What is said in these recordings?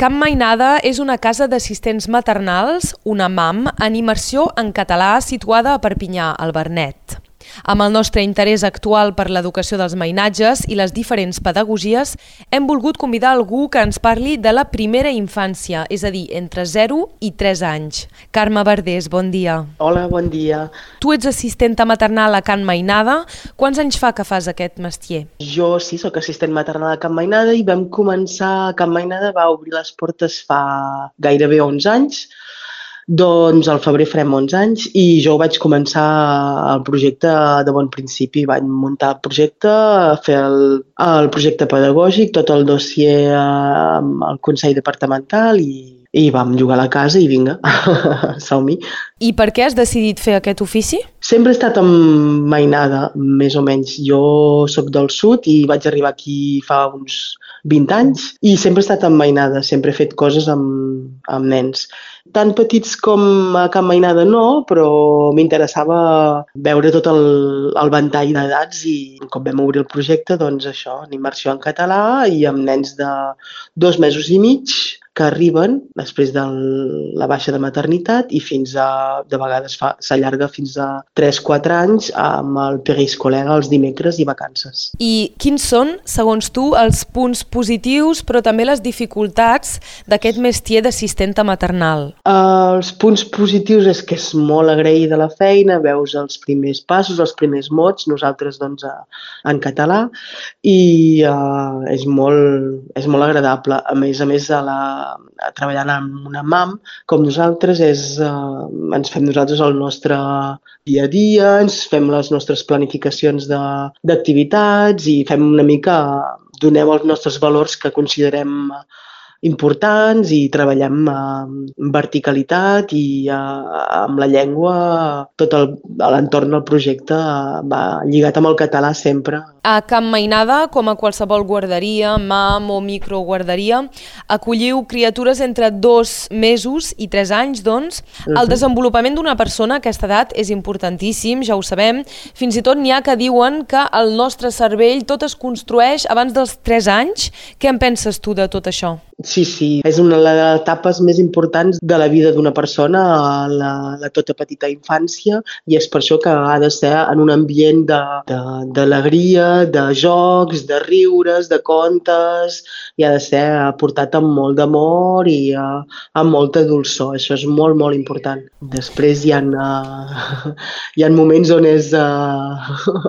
Camp Mainada és una casa d'assistents maternals, una MAM, en immersió en català situada a Perpinyà, al Bernet. Amb el nostre interès actual per l'educació dels mainatges i les diferents pedagogies, hem volgut convidar algú que ens parli de la primera infància, és a dir, entre 0 i 3 anys. Carme Verdés, bon dia. Hola, bon dia. Tu ets assistenta maternal a Can Mainada. Quants anys fa que fas aquest mestier? Jo sí, sóc assistent maternal a Can Mainada i vam començar, Can Mainada va obrir les portes fa gairebé 11 anys, doncs al febrer farem 11 anys i jo vaig començar el projecte de bon principi. Vaig muntar el projecte, fer el, el projecte pedagògic, tot el dossier amb el Consell Departamental i, i vam llogar la casa i vinga, som-hi. I per què has decidit fer aquest ofici? Sempre he estat amb mainada, més o menys. Jo sóc del sud i vaig arribar aquí fa uns 20 anys i sempre he estat amb mainada, sempre he fet coses amb, amb nens tan petits com a Can Mainada no, però m'interessava veure tot el, el ventall d'edats i cop vam obrir el projecte, doncs això, en immersió en català i amb nens de dos mesos i mig que arriben després de la baixa de maternitat i fins a, de vegades s'allarga fins a 3-4 anys amb el periscolar els dimecres i vacances. I quins són, segons tu, els punts positius però també les dificultats d'aquest mestier d'assistenta maternal? Uh, els punts positius és que és molt agraïda la feina, veus els primers passos, els primers mots, nosaltres doncs en català, i uh, és, molt, és molt agradable. A més a més, a la, treballant amb una MAM com nosaltres és, eh, ens fem nosaltres el nostre dia a dia, ens fem les nostres planificacions d'activitats i fem una mica, donem els nostres valors que considerem importants i treballem amb verticalitat i eh, amb la llengua, tot l'entorn del projecte va lligat amb el català sempre. A Camp Mainada, com a qualsevol guarderia, mam o microguarderia, acolliu criatures entre dos mesos i tres anys, doncs. Uh -huh. El desenvolupament d'una persona a aquesta edat és importantíssim, ja ho sabem. Fins i tot n'hi ha que diuen que el nostre cervell tot es construeix abans dels tres anys. Què en penses tu de tot això? Sí, sí, és una de les etapes més importants de la vida d'una persona, la, la tota petita infància, i és per això que ha de ser en un ambient d'alegria, de jocs, de riures, de contes, i ha de ser portat amb molt d'amor i uh, amb molta dolçor. Això és molt, molt important. Després hi ha, uh, hi ha moments on és uh,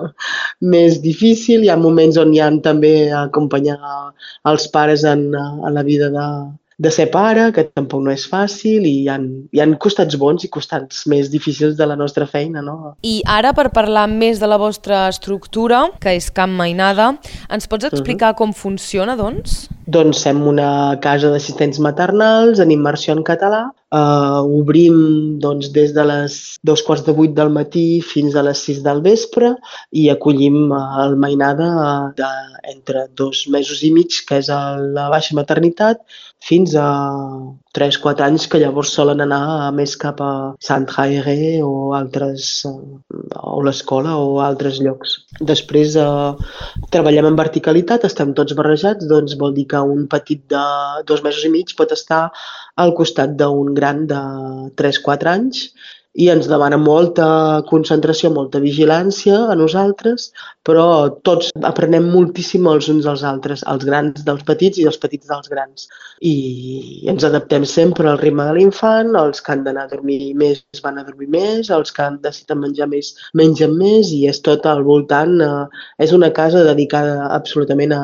més difícil, hi ha moments on hi ha també acompanyar els pares en, en la vida de, de ser pare, que tampoc no és fàcil, i hi ha, hi ha costats bons i costats més difícils de la nostra feina. No? I ara, per parlar més de la vostra estructura, que és Camp Mainada, ens pots explicar uh -huh. com funciona, doncs? Doncs som una casa d'assistents maternals en immersió en català. Uh, obrim doncs, des de les dos quarts de vuit del matí fins a les sis del vespre i acollim uh, el mainada de, entre dos mesos i mig, que és la baixa maternitat, fins a 3-4 anys que llavors solen anar més cap a Sant Jaire o altres, o l'escola o altres llocs. Després eh, treballem en verticalitat, estem tots barrejats, doncs vol dir que un petit de dos mesos i mig pot estar al costat d'un gran de 3-4 anys i ens demana molta concentració, molta vigilància a nosaltres, però tots aprenem moltíssim els uns als altres, els grans dels petits i els petits dels grans. I ens adaptem sempre al ritme de l'infant, els que han d'anar a dormir més van a dormir més, els que han decidit menjar més mengen més i és tot al voltant, eh, és una casa dedicada absolutament a,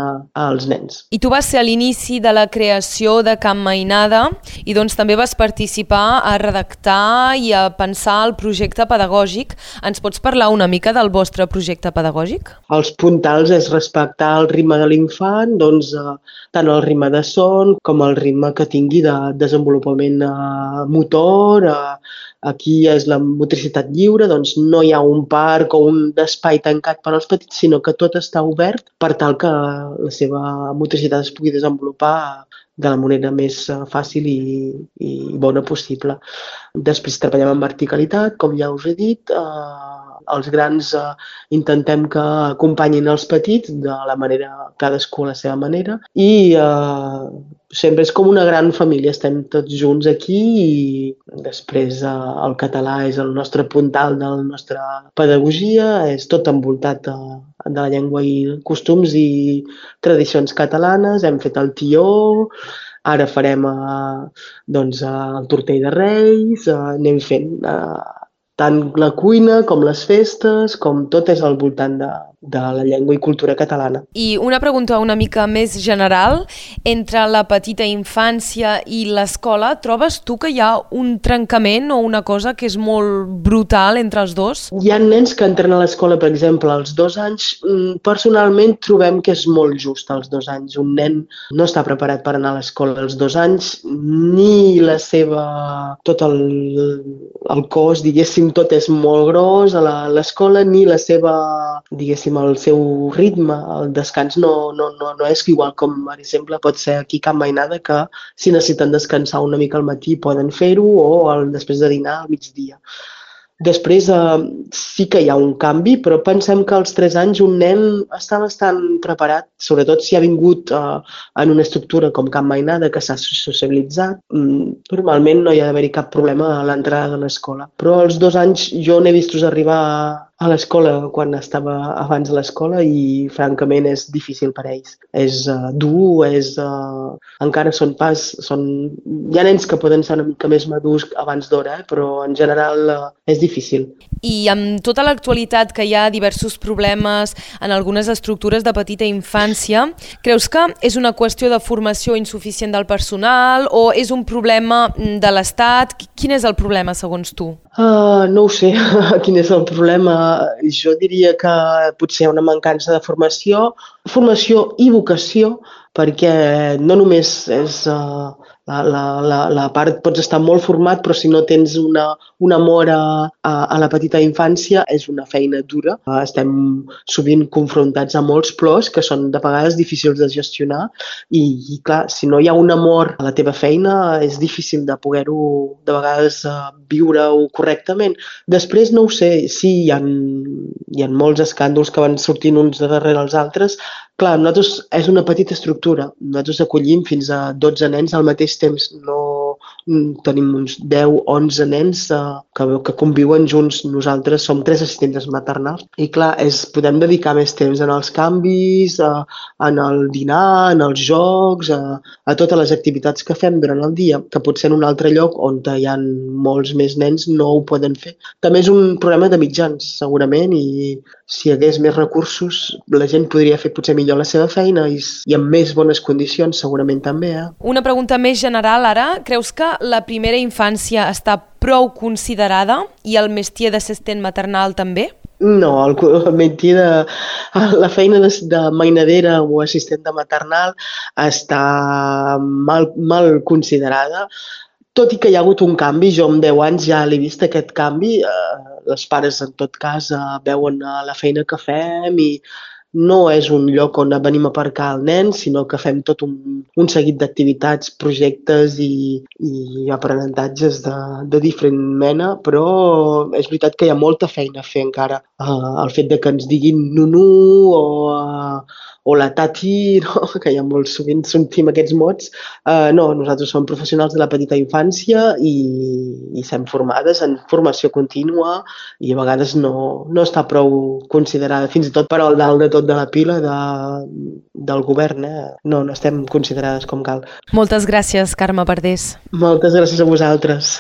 als nens. I tu vas ser a l'inici de la creació de Camp Mainada i doncs també vas participar a redactar i a pensar començar el projecte pedagògic. Ens pots parlar una mica del vostre projecte pedagògic? Els puntals és respectar el ritme de l'infant, doncs, eh, tant el ritme de son com el ritme que tingui de desenvolupament eh, motor. Aquí és la motricitat lliure, doncs no hi ha un parc o un espai tancat per als petits, sinó que tot està obert per tal que la seva motricitat es pugui desenvolupar de la manera més eh, fàcil i, i bona possible. Després treballem en verticalitat, com ja us he dit, eh, els grans eh, intentem que acompanyin els petits de la manera, cadascú a la seva manera. I eh, sempre és com una gran família, estem tots junts aquí i després eh, el català és el nostre puntal de la nostra pedagogia, és tot envoltat de, de la llengua i costums i tradicions catalanes, hem fet el tió, Ara farem eh, doncs, eh, el tortell de Reis, eh, anem fent eh, tant la cuina com les festes, com tot és al voltant de, de la llengua i cultura catalana. I una pregunta una mica més general. Entre la petita infància i l'escola, trobes tu que hi ha un trencament o una cosa que és molt brutal entre els dos? Hi ha nens que entren a l'escola, per exemple, als dos anys. Mm, personalment trobem que és molt just als dos anys. Un nen no està preparat per anar a l'escola als dos anys, ni la seva... tot el, el cos, diguéssim, tot és molt gros a l'escola, ni la seva, diguéssim, el seu ritme, el descans no, no, no, no és igual com, per exemple, pot ser aquí Can Mainada, que si necessiten descansar una mica al matí poden fer-ho o el, després de dinar al migdia. Després eh, sí que hi ha un canvi, però pensem que als 3 anys un nen està bastant preparat, sobretot si ha vingut eh, en una estructura com Camp Mainada, que s'ha socialitzat. Mm, normalment no hi ha d'haver-hi cap problema a l'entrada de l'escola. Però als dos anys jo n'he vist arribar a l'escola quan estava abans de l'escola i francament és difícil per ells. És uh, dur, és, uh, encara són pas... Són... Hi ha nens que poden ser una mica més madurs abans d'hora, eh? però en general uh, és difícil. I amb tota l'actualitat que hi ha diversos problemes en algunes estructures de petita infància, creus que és una qüestió de formació insuficient del personal o és un problema de l'Estat? Quin és el problema segons tu? Uh, no ho sé, quin és el problema. Jo diria que potser una mancança de formació, formació i vocació, perquè no només és uh, la, la, la, la part, pots estar molt format, però si no tens una, un amor a, a, a la petita infància, és una feina dura. Estem sovint confrontats a molts plors que són de vegades difícils de gestionar i, i clar, si no hi ha un amor a la teva feina, és difícil de poder-ho de vegades viure-ho correctament. Després, no ho sé, sí, hi ha, hi ha molts escàndols que van sortint uns de darrere els altres, Clar, nosaltres és una petita estructura. Nosaltres acollim fins a 12 nens al mateix temps. No tenim uns 10, 11 nens uh, que, que conviuen junts. Nosaltres som tres assistents maternals i clar, és, podem dedicar més temps en els canvis, uh, en el dinar, en els jocs, uh, a totes les activitats que fem durant el dia, que potser en un altre lloc on hi ha molts més nens no ho poden fer. També és un problema de mitjans, segurament, i si hi hagués més recursos, la gent podria fer potser millor la seva feina i, i amb més bones condicions, segurament també. Eh? Una pregunta més general ara. Creus que la primera infància està prou considerada i el mestier d'assistent maternal també? No, el, el metier de... La feina de, de mainadera o assistent de maternal està mal, mal considerada tot i que hi ha hagut un canvi, jo amb 10 anys ja l'he vist aquest canvi, eh, les pares en tot cas eh, veuen eh, la feina que fem i no és un lloc on venim a aparcar el nen, sinó que fem tot un, un seguit d'activitats, projectes i, i aprenentatges de, de diferent mena, però és veritat que hi ha molta feina a fer encara. Uh, el fet de que ens diguin nunu o, uh, o la tati, no? que ja molt sovint sentim aquests mots. Uh, no, nosaltres som professionals de la petita infància i, i estem formades en formació contínua i a vegades no, no està prou considerada, fins i tot per al dalt de tot de la pila de, del govern. Eh? No, no estem considerades com cal. Moltes gràcies, Carme Pardés. Moltes gràcies a vosaltres.